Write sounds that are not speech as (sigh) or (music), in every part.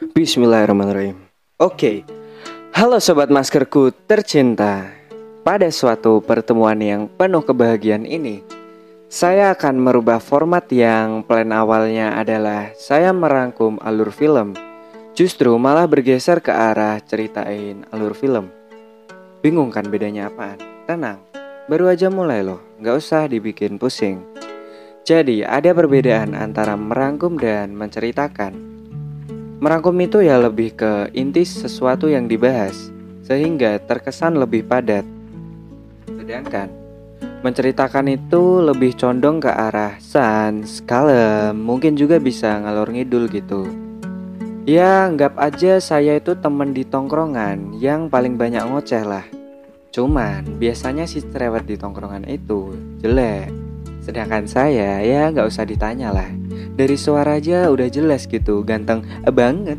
Bismillahirrahmanirrahim. Oke, halo sobat maskerku tercinta. Pada suatu pertemuan yang penuh kebahagiaan ini, saya akan merubah format yang plan awalnya adalah saya merangkum alur film. Justru malah bergeser ke arah ceritain alur film. Bingung kan bedanya apaan? Tenang, baru aja mulai loh, nggak usah dibikin pusing. Jadi ada perbedaan antara merangkum dan menceritakan. Merangkum itu ya lebih ke inti sesuatu yang dibahas, sehingga terkesan lebih padat. Sedangkan menceritakan itu lebih condong ke arah sans, kalem, mungkin juga bisa ngalor ngidul gitu. Ya, anggap aja saya itu temen di tongkrongan yang paling banyak ngoceh lah. Cuman biasanya si cerewet di tongkrongan itu jelek. Sedangkan saya ya nggak usah ditanya lah. Dari suara aja udah jelas gitu ganteng banget.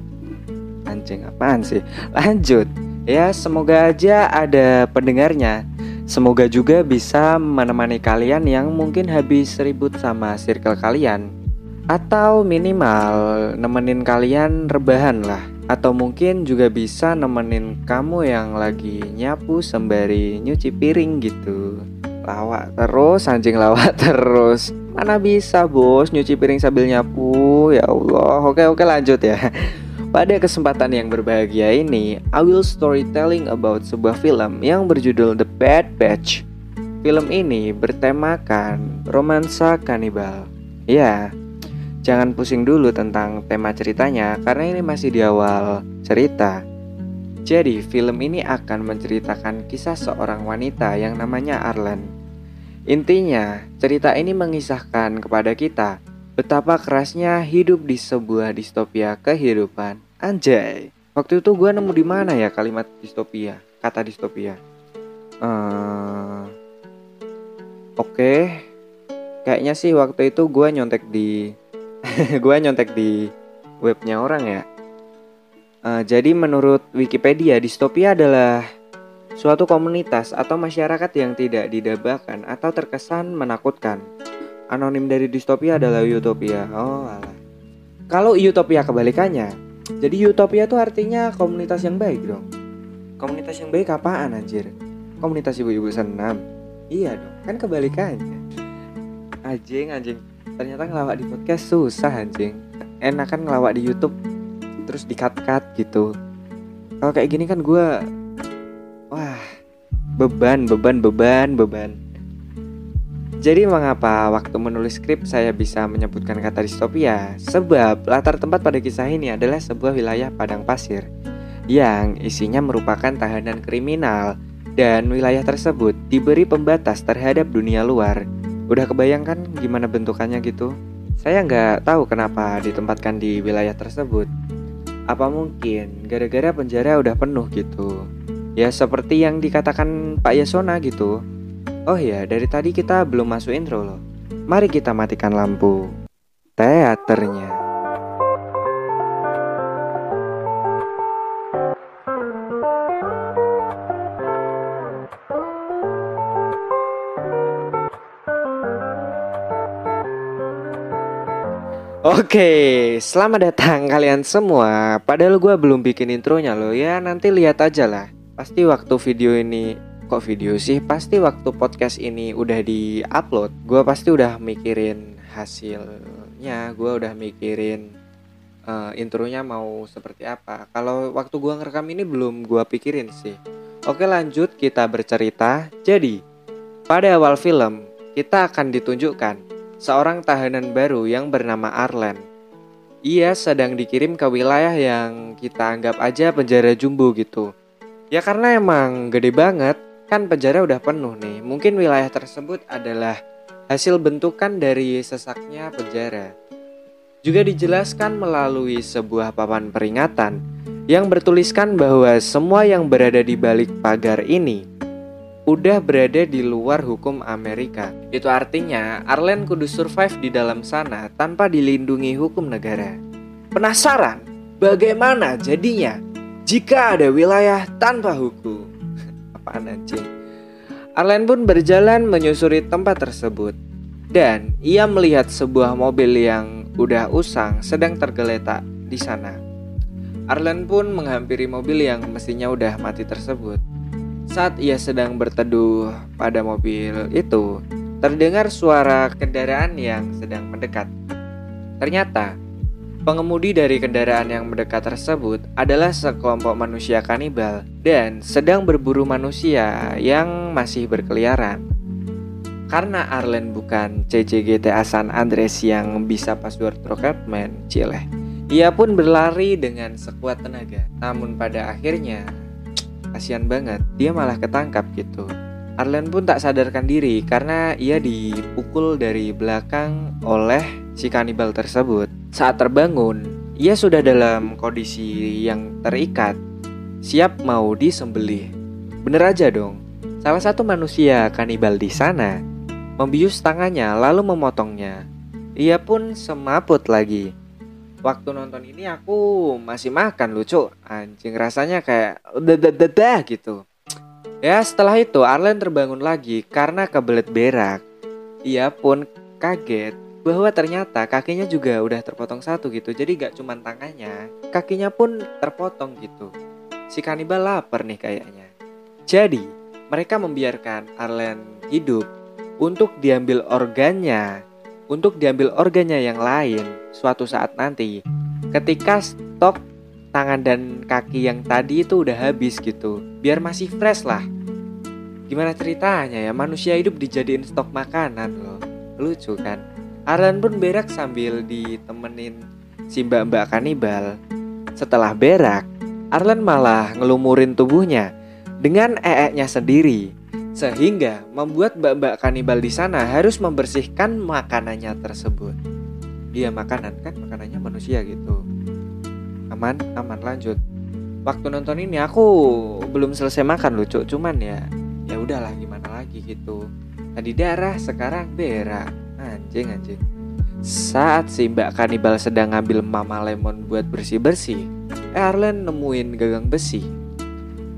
Anjing apaan sih? Lanjut. Ya semoga aja ada pendengarnya. Semoga juga bisa menemani kalian yang mungkin habis ribut sama circle kalian. Atau minimal nemenin kalian rebahan lah. Atau mungkin juga bisa nemenin kamu yang lagi nyapu sembari nyuci piring gitu lawak terus anjing lawak (laughs) terus. Mana bisa bos nyuci piring sambil nyapu? Ya Allah. Oke oke lanjut ya. (laughs) Pada kesempatan yang berbahagia ini I will storytelling about sebuah film yang berjudul The Bad Batch. Film ini bertemakan romansa kanibal. Ya Jangan pusing dulu tentang tema ceritanya Karena ini masih di awal cerita Jadi film ini akan menceritakan kisah seorang wanita yang namanya Arlen Intinya, cerita ini mengisahkan kepada kita betapa kerasnya hidup di sebuah distopia kehidupan. Anjay, waktu itu gue nemu di mana ya kalimat distopia, kata distopia. Uh, Oke, okay. kayaknya sih waktu itu gue nyontek di, (laughs) gue nyontek di webnya orang ya. Uh, jadi menurut Wikipedia, distopia adalah Suatu komunitas atau masyarakat yang tidak didambakan atau terkesan menakutkan. Anonim dari distopia adalah utopia. Oh, alah. Kalau utopia kebalikannya, jadi utopia itu artinya komunitas yang baik dong. Komunitas yang baik apaan anjir? Komunitas ibu-ibu senam. Iya dong, kan kebalikannya. Anjing, anjing. Ternyata ngelawak di podcast susah anjing. Enak kan ngelawak di YouTube terus di-cut-cut gitu. Kalau kayak gini kan gue beban, beban, beban, beban. Jadi mengapa waktu menulis skrip saya bisa menyebutkan kata distopia? Sebab latar tempat pada kisah ini adalah sebuah wilayah padang pasir yang isinya merupakan tahanan kriminal dan wilayah tersebut diberi pembatas terhadap dunia luar. Udah kebayangkan gimana bentukannya gitu? Saya nggak tahu kenapa ditempatkan di wilayah tersebut. Apa mungkin gara-gara penjara udah penuh gitu? Ya seperti yang dikatakan Pak Yasona gitu. Oh ya, dari tadi kita belum masuk intro loh. Mari kita matikan lampu. Teaternya. Oke, selamat datang kalian semua. Padahal gue belum bikin intronya loh ya, nanti lihat aja lah. Pasti waktu video ini kok video sih? Pasti waktu podcast ini udah di-upload, gue pasti udah mikirin hasilnya, gue udah mikirin uh, intronya mau seperti apa. Kalau waktu gue ngerekam ini belum gue pikirin sih. Oke lanjut kita bercerita. Jadi pada awal film kita akan ditunjukkan seorang tahanan baru yang bernama Arlen. Ia sedang dikirim ke wilayah yang kita anggap aja penjara jumbo gitu. Ya karena emang gede banget, kan penjara udah penuh nih. Mungkin wilayah tersebut adalah hasil bentukan dari sesaknya penjara. Juga dijelaskan melalui sebuah papan peringatan yang bertuliskan bahwa semua yang berada di balik pagar ini udah berada di luar hukum Amerika. Itu artinya Arlen kudu survive di dalam sana tanpa dilindungi hukum negara. Penasaran? Bagaimana jadinya? jika ada wilayah tanpa hukum. (laughs) Apaan anjing? Arlen pun berjalan menyusuri tempat tersebut dan ia melihat sebuah mobil yang udah usang sedang tergeletak di sana. Arlen pun menghampiri mobil yang mesinnya udah mati tersebut. Saat ia sedang berteduh pada mobil itu, terdengar suara kendaraan yang sedang mendekat. Ternyata, pengemudi dari kendaraan yang mendekat tersebut adalah sekelompok manusia kanibal dan sedang berburu manusia yang masih berkeliaran. Karena Arlen bukan CCGTA San Andres yang bisa password Rocketman, cileh. Ia pun berlari dengan sekuat tenaga. Namun pada akhirnya, kasihan banget, dia malah ketangkap gitu. Arlen pun tak sadarkan diri karena ia dipukul dari belakang oleh si kanibal tersebut. Saat terbangun, ia sudah dalam kondisi yang terikat, siap mau disembelih. Bener aja dong, salah satu manusia kanibal di sana membius tangannya lalu memotongnya. Ia pun semaput lagi. Waktu nonton ini aku masih makan lucu Anjing rasanya kayak udah gitu. Ya setelah itu Arlen terbangun lagi karena kebelet berak. Ia pun kaget bahwa ternyata kakinya juga udah terpotong satu gitu. Jadi gak cuma tangannya, kakinya pun terpotong gitu. Si kanibal lapar nih kayaknya. Jadi mereka membiarkan Arlen hidup untuk diambil organnya, untuk diambil organnya yang lain suatu saat nanti. Ketika stok tangan dan kaki yang tadi itu udah habis gitu, biar masih fresh lah. Gimana ceritanya ya manusia hidup dijadiin stok makanan loh, lucu kan? Arlan pun berak sambil ditemenin si mbak-mbak kanibal. Setelah berak, Arlan malah ngelumurin tubuhnya dengan ee-nya sendiri sehingga membuat mbak-mbak kanibal di sana harus membersihkan makanannya tersebut. Dia makanan kan makanannya manusia gitu. Aman, aman lanjut. Waktu nonton ini aku belum selesai makan lucu, cuman ya ya udahlah gimana lagi gitu. Tadi darah, sekarang berak. Anjing anjing. Saat si mbak kanibal sedang ngambil mama lemon buat bersih-bersih, Erlen nemuin gagang besi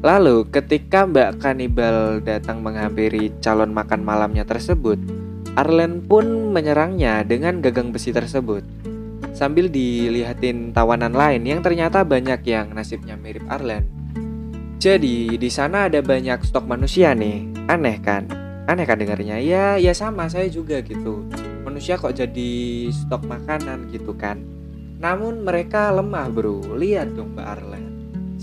Lalu ketika Mbak Kanibal datang menghampiri calon makan malamnya tersebut, Arlen pun menyerangnya dengan gagang besi tersebut. Sambil dilihatin tawanan lain yang ternyata banyak yang nasibnya mirip Arlen. Jadi di sana ada banyak stok manusia nih. Aneh kan? Aneh kan dengarnya? Ya, ya sama saya juga gitu. Manusia kok jadi stok makanan gitu kan? Namun mereka lemah bro. Lihat dong Mbak Arlen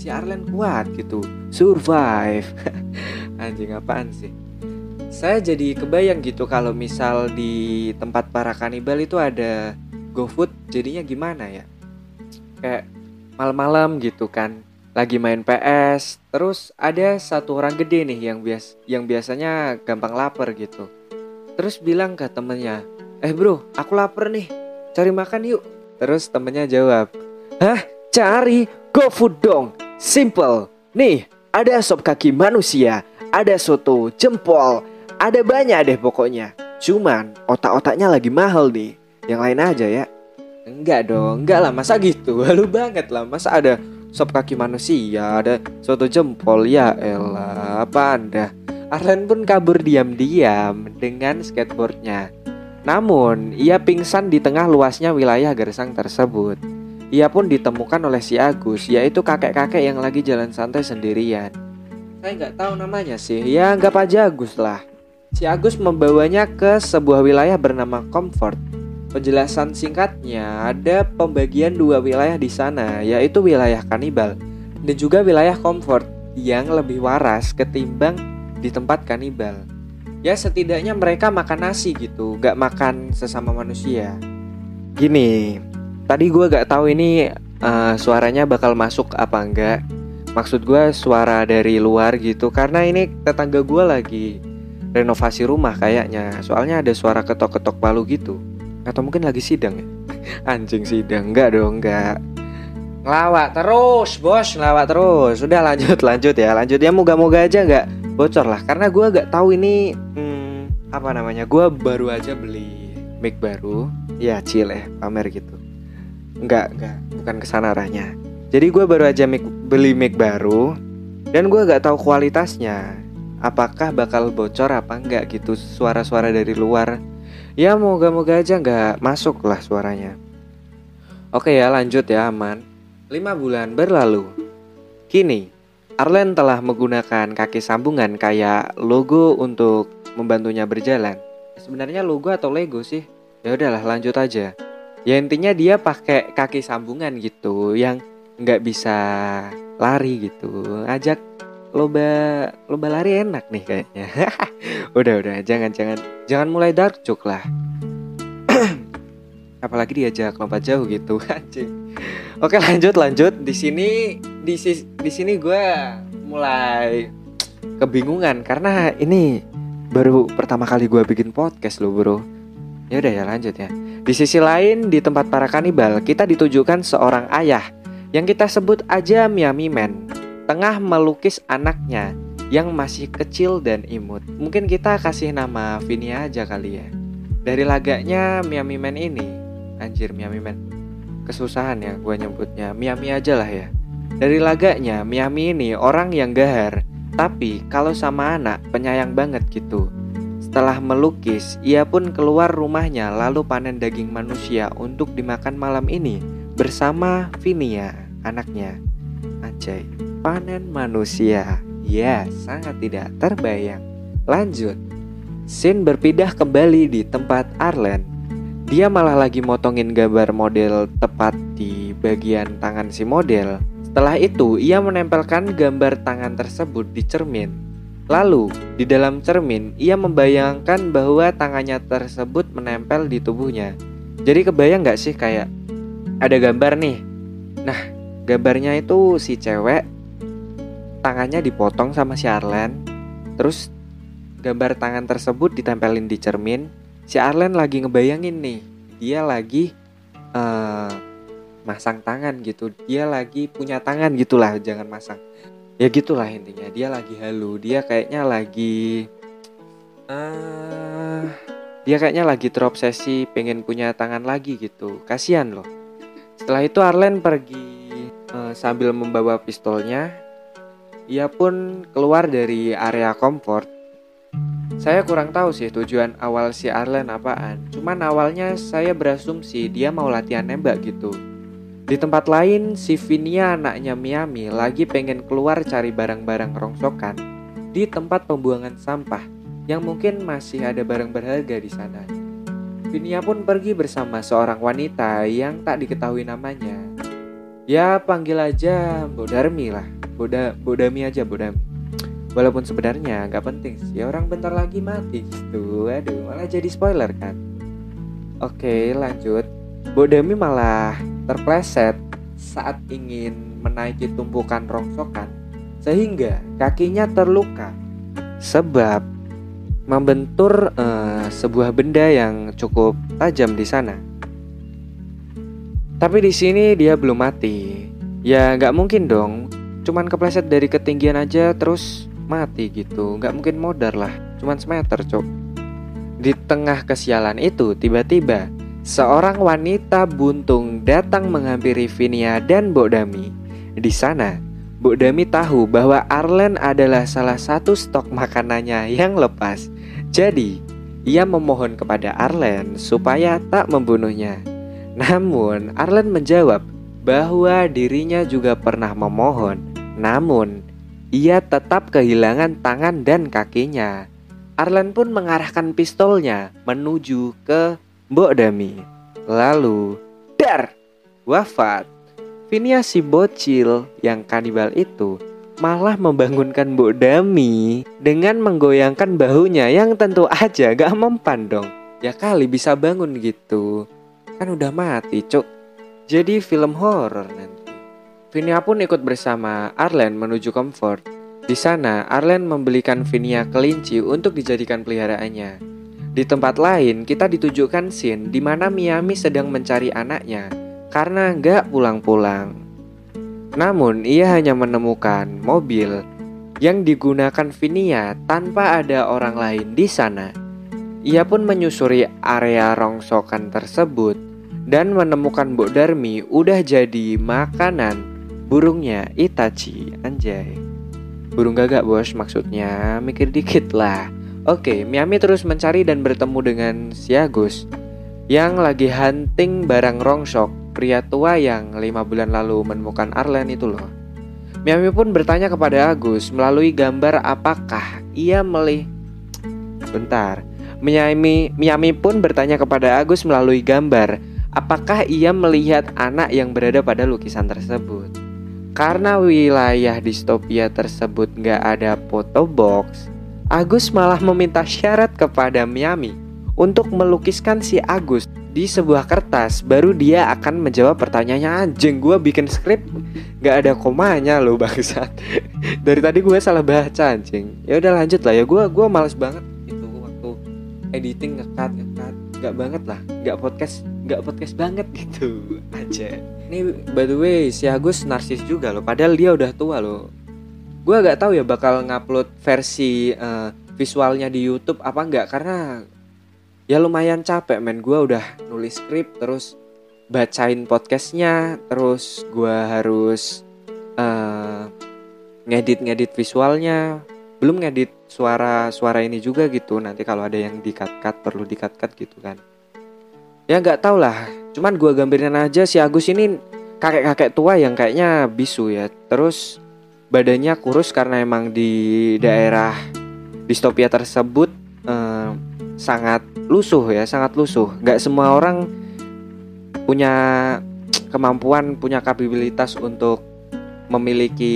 si Arlen kuat gitu. Survive. (laughs) Anjing apaan sih? Saya jadi kebayang gitu kalau misal di tempat para kanibal itu ada GoFood jadinya gimana ya? Kayak malam-malam gitu kan. Lagi main PS terus ada satu orang gede nih yang bias yang biasanya gampang lapar gitu. Terus bilang ke temennya eh bro aku lapar nih. Cari makan yuk. Terus temennya jawab hah? Cari? GoFood dong Simple. Nih, ada sop kaki manusia, ada soto, jempol, ada banyak deh pokoknya. Cuman otak-otaknya lagi mahal nih. Yang lain aja ya. Enggak dong, enggak lah masa gitu. (laughs) Halu banget lah. Masa ada sop kaki manusia, ada soto jempol ya elah. Apa Anda? Arlen pun kabur diam-diam dengan skateboardnya. Namun, ia pingsan di tengah luasnya wilayah gersang tersebut. Ia pun ditemukan oleh si Agus, yaitu kakek-kakek yang lagi jalan santai sendirian. Saya nggak tahu namanya sih, ya anggap aja Agus lah. Si Agus membawanya ke sebuah wilayah bernama Comfort. Penjelasan singkatnya, ada pembagian dua wilayah di sana, yaitu wilayah kanibal dan juga wilayah Comfort yang lebih waras ketimbang di tempat kanibal. Ya setidaknya mereka makan nasi gitu, gak makan sesama manusia. Gini, tadi gue gak tahu ini uh, suaranya bakal masuk apa enggak maksud gue suara dari luar gitu karena ini tetangga gue lagi renovasi rumah kayaknya. Soalnya ada suara ketok-ketok palu gitu. Atau mungkin lagi sidang ya? (laughs) Anjing sidang enggak dong enggak ngelawak terus bos ngelawak terus. Sudah lanjut lanjut ya lanjut. Ya moga-moga aja nggak bocor lah. Karena gue gak tahu ini hmm, apa namanya gue baru aja beli mic baru. Ya chill ya pamer gitu Enggak, enggak, bukan ke sana arahnya. Jadi gue baru aja mic, beli mic baru dan gue gak tahu kualitasnya. Apakah bakal bocor apa enggak gitu suara-suara dari luar. Ya moga-moga aja nggak masuk lah suaranya. Oke ya lanjut ya aman. Lima bulan berlalu. Kini, Arlen telah menggunakan kaki sambungan kayak logo untuk membantunya berjalan. Sebenarnya logo atau Lego sih? Ya udahlah, lanjut aja. Ya intinya dia pakai kaki sambungan gitu yang nggak bisa lari gitu. Ajak loba loba lari enak nih kayaknya. (laughs) udah udah, jangan jangan jangan mulai dark joke lah. (clears throat) Apalagi diajak lompat jauh gitu, (laughs) anjing. Oke lanjut lanjut di sini di di sini gue mulai kebingungan karena ini baru pertama kali gue bikin podcast loh bro. Ya udah ya lanjut ya. Di sisi lain di tempat para kanibal kita ditujukan seorang ayah yang kita sebut aja Miami Man tengah melukis anaknya yang masih kecil dan imut. Mungkin kita kasih nama Vinia aja kali ya. Dari laganya Miami Man ini, anjir Miami Man. Kesusahan ya gue nyebutnya. Miami aja lah ya. Dari laganya Miami ini orang yang gahar. Tapi kalau sama anak penyayang banget gitu setelah melukis ia pun keluar rumahnya lalu panen daging manusia untuk dimakan malam ini bersama Vinia anaknya. Anjay panen manusia. Ya sangat tidak terbayang. Lanjut. Sin berpindah kembali di tempat Arlen. Dia malah lagi motongin gambar model tepat di bagian tangan si model. Setelah itu, ia menempelkan gambar tangan tersebut di cermin. Lalu, di dalam cermin, ia membayangkan bahwa tangannya tersebut menempel di tubuhnya. Jadi kebayang gak sih kayak ada gambar nih. Nah, gambarnya itu si cewek tangannya dipotong sama si Arlen. Terus gambar tangan tersebut ditempelin di cermin si Arlen lagi ngebayangin nih dia lagi uh, masang tangan gitu dia lagi punya tangan gitulah jangan masang ya gitulah intinya. Dia lagi halu. Dia kayaknya lagi uh, dia kayaknya lagi terobsesi pengen punya tangan lagi gitu. Kasihan loh. Setelah itu Arlen pergi uh, sambil membawa pistolnya. Ia pun keluar dari area comfort. Saya kurang tahu sih tujuan awal si Arlen apaan. Cuman awalnya saya berasumsi dia mau latihan nembak gitu. Di tempat lain, si Vinia anaknya Miami lagi pengen keluar cari barang-barang rongsokan di tempat pembuangan sampah yang mungkin masih ada barang berharga di sana. Vinia pun pergi bersama seorang wanita yang tak diketahui namanya. Ya panggil aja Bodarmi lah, Boda Bodami aja Bodami. Walaupun sebenarnya nggak penting sih, orang bentar lagi mati gitu. Aduh, malah jadi spoiler kan. Oke, lanjut. Bodami malah terpleset saat ingin menaiki tumpukan rongsokan sehingga kakinya terluka sebab membentur uh, sebuah benda yang cukup tajam di sana. Tapi di sini dia belum mati. Ya nggak mungkin dong. Cuman kepleset dari ketinggian aja terus mati gitu nggak mungkin modar lah cuman semeter cok di tengah kesialan itu tiba-tiba seorang wanita buntung datang menghampiri Vinia dan Bodami di sana Bodami tahu bahwa Arlen adalah salah satu stok makanannya yang lepas. Jadi ia memohon kepada Arlen supaya tak membunuhnya. Namun Arlen menjawab bahwa dirinya juga pernah memohon. Namun ia tetap kehilangan tangan dan kakinya. Arlen pun mengarahkan pistolnya menuju ke Mbok Dami. Lalu, dar, wafat. Vinia si bocil yang kanibal itu malah membangunkan Mbok Dami dengan menggoyangkan bahunya yang tentu aja gak mempan dong. Ya kali bisa bangun gitu. Kan udah mati, cuk. Jadi film horor nanti. Vinia pun ikut bersama Arlen menuju Comfort. Di sana, Arlen membelikan Vinia kelinci untuk dijadikan peliharaannya. Di tempat lain, kita ditujukan scene di mana Miami sedang mencari anaknya karena nggak pulang-pulang. Namun, ia hanya menemukan mobil yang digunakan Vinia tanpa ada orang lain di sana. Ia pun menyusuri area rongsokan tersebut dan menemukan Bu Darmi udah jadi makanan burungnya Itachi anjay burung gagak bos maksudnya mikir dikit lah Oke, Miami terus mencari dan bertemu dengan si Agus yang lagi hunting barang rongsok pria tua yang lima bulan lalu menemukan Arlen itu loh. Miami pun bertanya kepada Agus melalui gambar apakah ia melihat Bentar. Miami, Miami pun bertanya kepada Agus melalui gambar, apakah ia melihat anak yang berada pada lukisan tersebut. Karena wilayah distopia tersebut nggak ada foto box, Agus malah meminta syarat kepada Miami untuk melukiskan si Agus di sebuah kertas. Baru dia akan menjawab pertanyaannya anjing gue bikin skrip nggak ada komanya loh bangsat. (laughs) Dari tadi gue salah baca anjing. Ya udah lanjut lah. Ya gue gue males banget editing ngekat ngekat nggak banget lah. Nggak podcast nggak podcast banget gitu. (laughs) Aja ini by the way si Agus narsis juga loh. Padahal dia udah tua loh gue gak tahu ya bakal ngupload versi uh, visualnya di YouTube apa enggak karena ya lumayan capek men. Gue udah nulis skrip terus bacain podcastnya terus gue harus uh, ngedit ngedit visualnya. Belum ngedit suara-suara ini juga gitu nanti kalau ada yang dikat-kat perlu dikat-kat gitu kan. Ya nggak tau lah cuman gue gambarin aja si Agus ini kakek-kakek tua yang kayaknya bisu ya. Terus badannya kurus karena emang di daerah distopia tersebut eh, sangat lusuh ya sangat lusuh nggak semua orang punya kemampuan punya kapabilitas untuk memiliki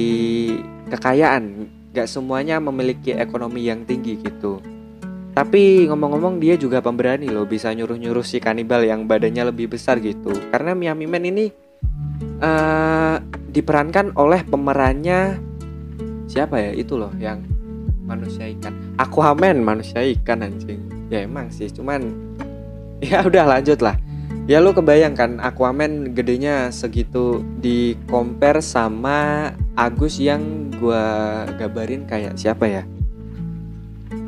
kekayaan gak semuanya memiliki ekonomi yang tinggi gitu. Tapi ngomong-ngomong dia juga pemberani loh bisa nyuruh-nyuruh si kanibal yang badannya lebih besar gitu. Karena Miami Man ini uh, diperankan oleh pemerannya siapa ya? Itu loh yang manusia ikan. Aquaman manusia ikan anjing. Ya emang sih, cuman (laughs) ya udah lanjut lah. Ya lu kebayangkan Aquaman gedenya segitu di compare sama Agus yang gua gabarin kayak siapa ya?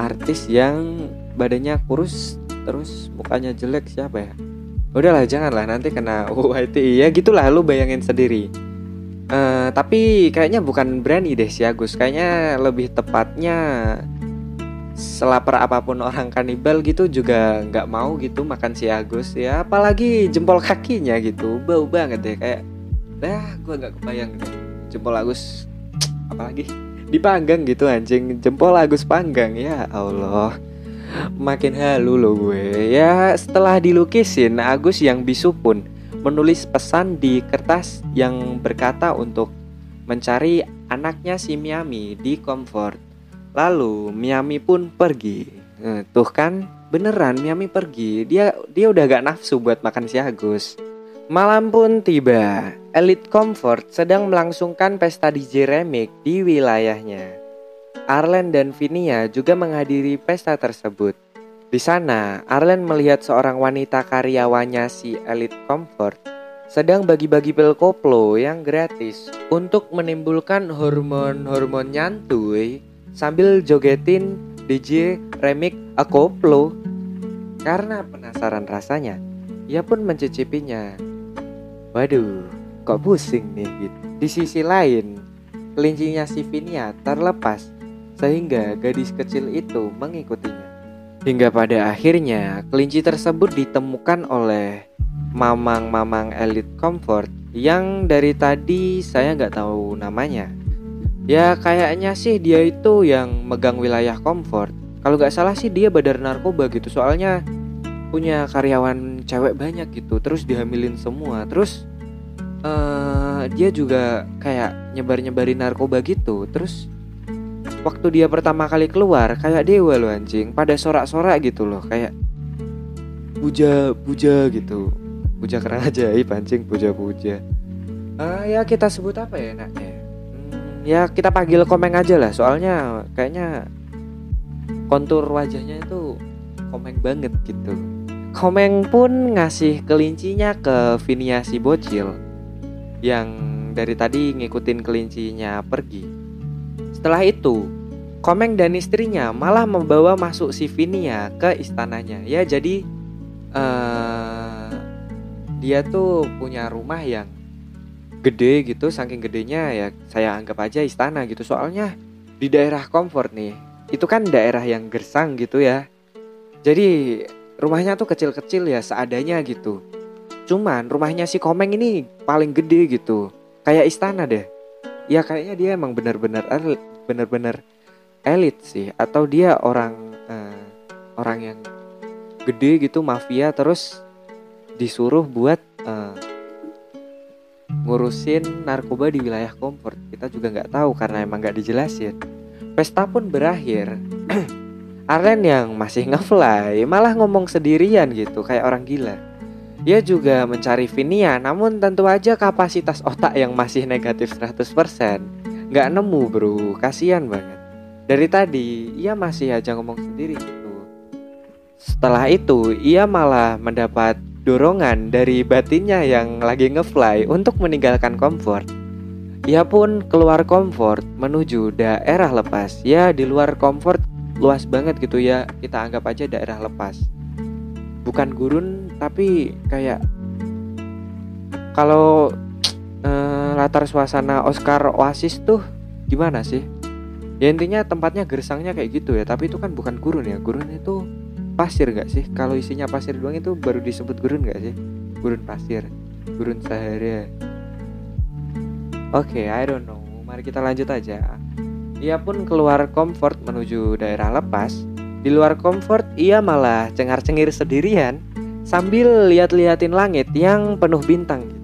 Artis yang badannya kurus terus mukanya jelek siapa ya? Udahlah janganlah nanti kena (laughs) UIT ya gitulah lu bayangin sendiri uh, tapi kayaknya bukan berani deh si Agus. Kayaknya lebih tepatnya selapar apa pun orang kanibal gitu juga nggak mau gitu makan si Agus ya. Apalagi jempol kakinya gitu. Bau banget deh kayak dah gue nggak kebayang deh jempol Agus apalagi? Dipanggang gitu anjing. Jempol Agus panggang ya Allah. Makin halu loh gue. Ya setelah dilukisin Agus yang bisu pun menulis pesan di kertas yang berkata untuk mencari anaknya si Miami di Comfort Lalu Miami pun pergi. Eh, tuh kan beneran Miami pergi. Dia dia udah gak nafsu buat makan si Agus. Malam pun tiba. Elite Comfort sedang melangsungkan pesta DJ remix di wilayahnya. Arlen dan Vinia juga menghadiri pesta tersebut. Di sana, Arlen melihat seorang wanita karyawannya si Elite Comfort sedang bagi-bagi pil koplo yang gratis untuk menimbulkan hormon-hormon nyantuy sambil jogetin DJ remix Akoplo. Karena penasaran rasanya, ia pun mencicipinya. Waduh, kok pusing nih gitu. Di sisi lain, kelincinya si Vinia terlepas sehingga gadis kecil itu mengikutinya. Hingga pada akhirnya kelinci tersebut ditemukan oleh mamang-mamang elit comfort yang dari tadi saya nggak tahu namanya. Ya kayaknya sih dia itu yang megang wilayah comfort Kalau gak salah sih dia badar narkoba gitu Soalnya punya karyawan cewek banyak gitu Terus dihamilin semua Terus uh, dia juga kayak nyebar-nyebarin narkoba gitu Terus waktu dia pertama kali keluar Kayak dewa loh anjing. Pada sorak-sorak gitu loh Kayak puja puja gitu. Puja kerang ajaib anjing puja-puja. Uh, Ya kita sebut apa ya enaknya ya kita panggil komeng aja lah soalnya kayaknya kontur wajahnya itu komeng banget gitu. Komeng pun ngasih kelincinya ke Vinia si bocil yang dari tadi ngikutin kelincinya pergi. Setelah itu komeng dan istrinya malah membawa masuk si Vinia ke istananya ya jadi uh, dia tuh punya rumah yang gede gitu saking gedenya ya saya anggap aja istana gitu soalnya di daerah comfort nih itu kan daerah yang gersang gitu ya jadi rumahnya tuh kecil-kecil ya seadanya gitu Cuman rumahnya si Komeng ini paling gede gitu. Kayak istana deh. Ya kayaknya dia emang bener-bener bener-bener elit sih atau dia orang uh, orang yang gede gitu mafia terus disuruh buat uh, ngurusin narkoba di wilayah comfort kita juga nggak tahu karena emang nggak dijelasin. Pesta pun berakhir. (clears throat) Arlen yang masih ngefly malah ngomong sendirian gitu kayak orang gila. Dia juga mencari Vinia namun tentu aja kapasitas otak yang masih negatif 100% nggak nemu bro. Kasihan banget dari tadi ia masih aja ngomong sendiri gitu setelah itu ia malah mendapat dorongan dari batinnya yang lagi ngefly untuk meninggalkan comfort. Ia pun keluar comfort menuju daerah lepas. Ya di luar comfort luas banget gitu ya. Kita anggap aja daerah lepas. Bukan gurun tapi kayak kalau eh, latar suasana Oscar Oasis tuh gimana sih? Ya intinya tempatnya gersangnya kayak gitu ya, tapi itu kan bukan gurun ya. Gurun itu pasir gak sih? Kalau isinya pasir doang itu baru disebut gurun gak sih? Gurun pasir, gurun Sahara. Oke, okay, I don't know. Mari kita lanjut aja. Ia pun keluar comfort menuju daerah lepas. Di luar comfort, ia malah cengar-cengir sendirian sambil lihat-liatin langit yang penuh bintang.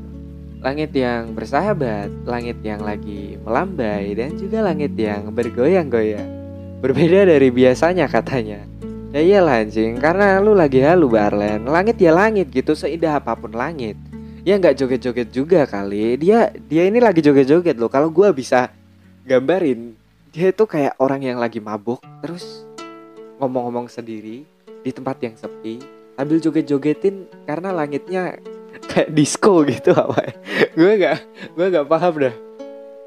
Langit yang bersahabat, langit yang lagi melambai, dan juga langit yang bergoyang-goyang. Berbeda dari biasanya katanya. Ya iyalah anjing, karena lu lagi halu Barlen. Langit ya langit gitu, seindah apa pun langit. Ya nggak joget-joget juga kali. Dia dia ini lagi joget-joget loh. Kalau gua bisa gambarin, dia itu kayak orang yang lagi mabuk, terus ngomong-ngomong sendiri di tempat yang sepi, sambil joget-jogetin karena langitnya kayak disco gitu apa ya. gue gak gue gak paham dah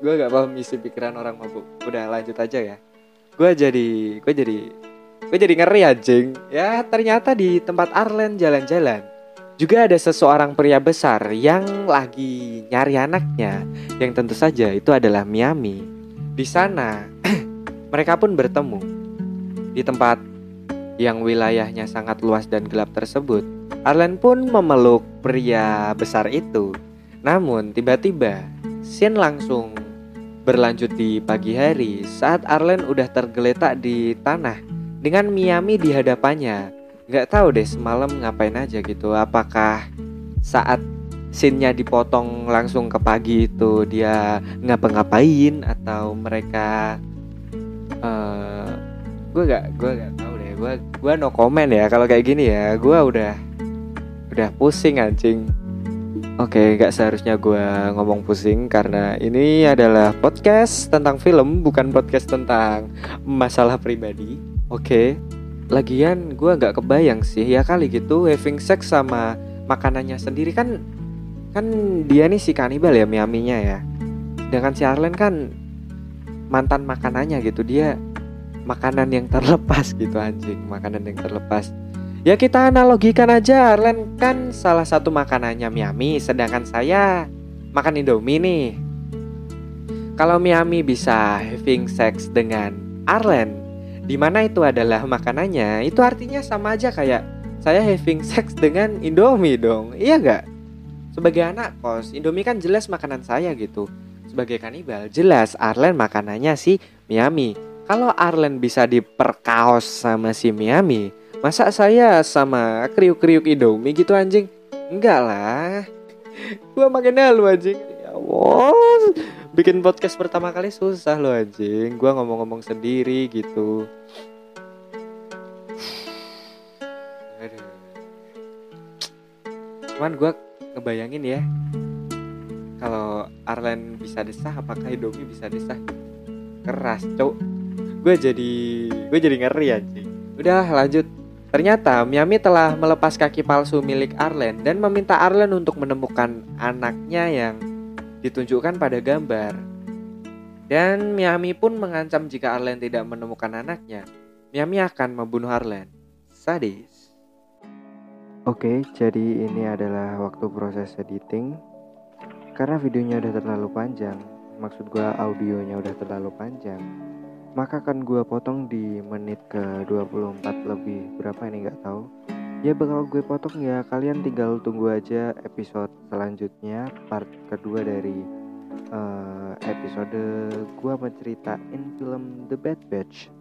gue gak paham isi pikiran orang mabuk udah lanjut aja ya gue jadi gue jadi Gue jadi ngeri anjing. Ya ternyata di tempat Arlen jalan-jalan juga ada seseorang pria besar yang lagi nyari anaknya yang tentu saja itu adalah Miami. Di sana (clears throat) mereka pun bertemu di tempat yang wilayahnya sangat luas dan gelap tersebut. Arlen pun memeluk pria besar itu. Namun tiba-tiba Sin langsung berlanjut di pagi hari saat Arlen udah tergeletak di tanah dengan Miami di hadapannya. Nggak tahu deh semalam ngapain aja gitu. Apakah saat scene-nya dipotong langsung ke pagi itu dia ngapa-ngapain atau mereka uh, gue gak gue gak tahu deh gue gue no comment ya kalau kayak gini ya gue udah udah pusing anjing Oke, gak seharusnya gue ngomong pusing karena ini adalah podcast tentang film, bukan podcast tentang masalah pribadi. Oke, lagian gue gak kebayang sih ya kali gitu having sex sama makanannya sendiri kan kan dia nih si kanibal ya miaminya ya. Dengan si Arlen kan mantan makanannya gitu dia makanan yang terlepas gitu anjing makanan yang terlepas ya kita analogikan aja Arlen kan salah satu makanannya Miami sedangkan saya makan Indomie nih kalau Miami bisa having sex dengan Arlen di mana itu adalah makanannya, itu artinya sama aja kayak saya having sex dengan Indomie dong. Iya gak? Sebagai anak kos, Indomie kan jelas makanan saya gitu. Sebagai kanibal, jelas Arlen makanannya si Miami. Kalau Arlen bisa diperkaos sama si Miami, masa saya sama kriuk-kriuk Indomie gitu anjing? Enggak lah. (laughs) Gua makin halu anjing. Ya Allah bikin podcast pertama kali susah loh anjing gue ngomong-ngomong sendiri gitu Aduh. cuman gue ngebayangin ya kalau Arlen bisa desah apakah Indomie bisa desah keras cok gue jadi gue jadi ngeri anjing udah lanjut Ternyata Miami telah melepas kaki palsu milik Arlen dan meminta Arlen untuk menemukan anaknya yang ditunjukkan pada gambar. Dan Miami pun mengancam jika Arlen tidak menemukan anaknya, Miami akan membunuh Arlen. Sadis. Oke, jadi ini adalah waktu proses editing. Karena videonya udah terlalu panjang, maksud gue audionya udah terlalu panjang, maka akan gue potong di menit ke 24 lebih. Berapa ini? Nggak tahu. ya bakal gue potong ya. Kalian tinggal tunggu aja episode selanjutnya part kedua dari uh, episode gue menceritain film The Bad Batch.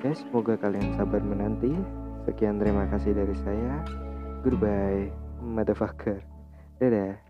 Ya semoga kalian sabar menanti. Sekian terima kasih dari saya. Goodbye motherfucker. Dadah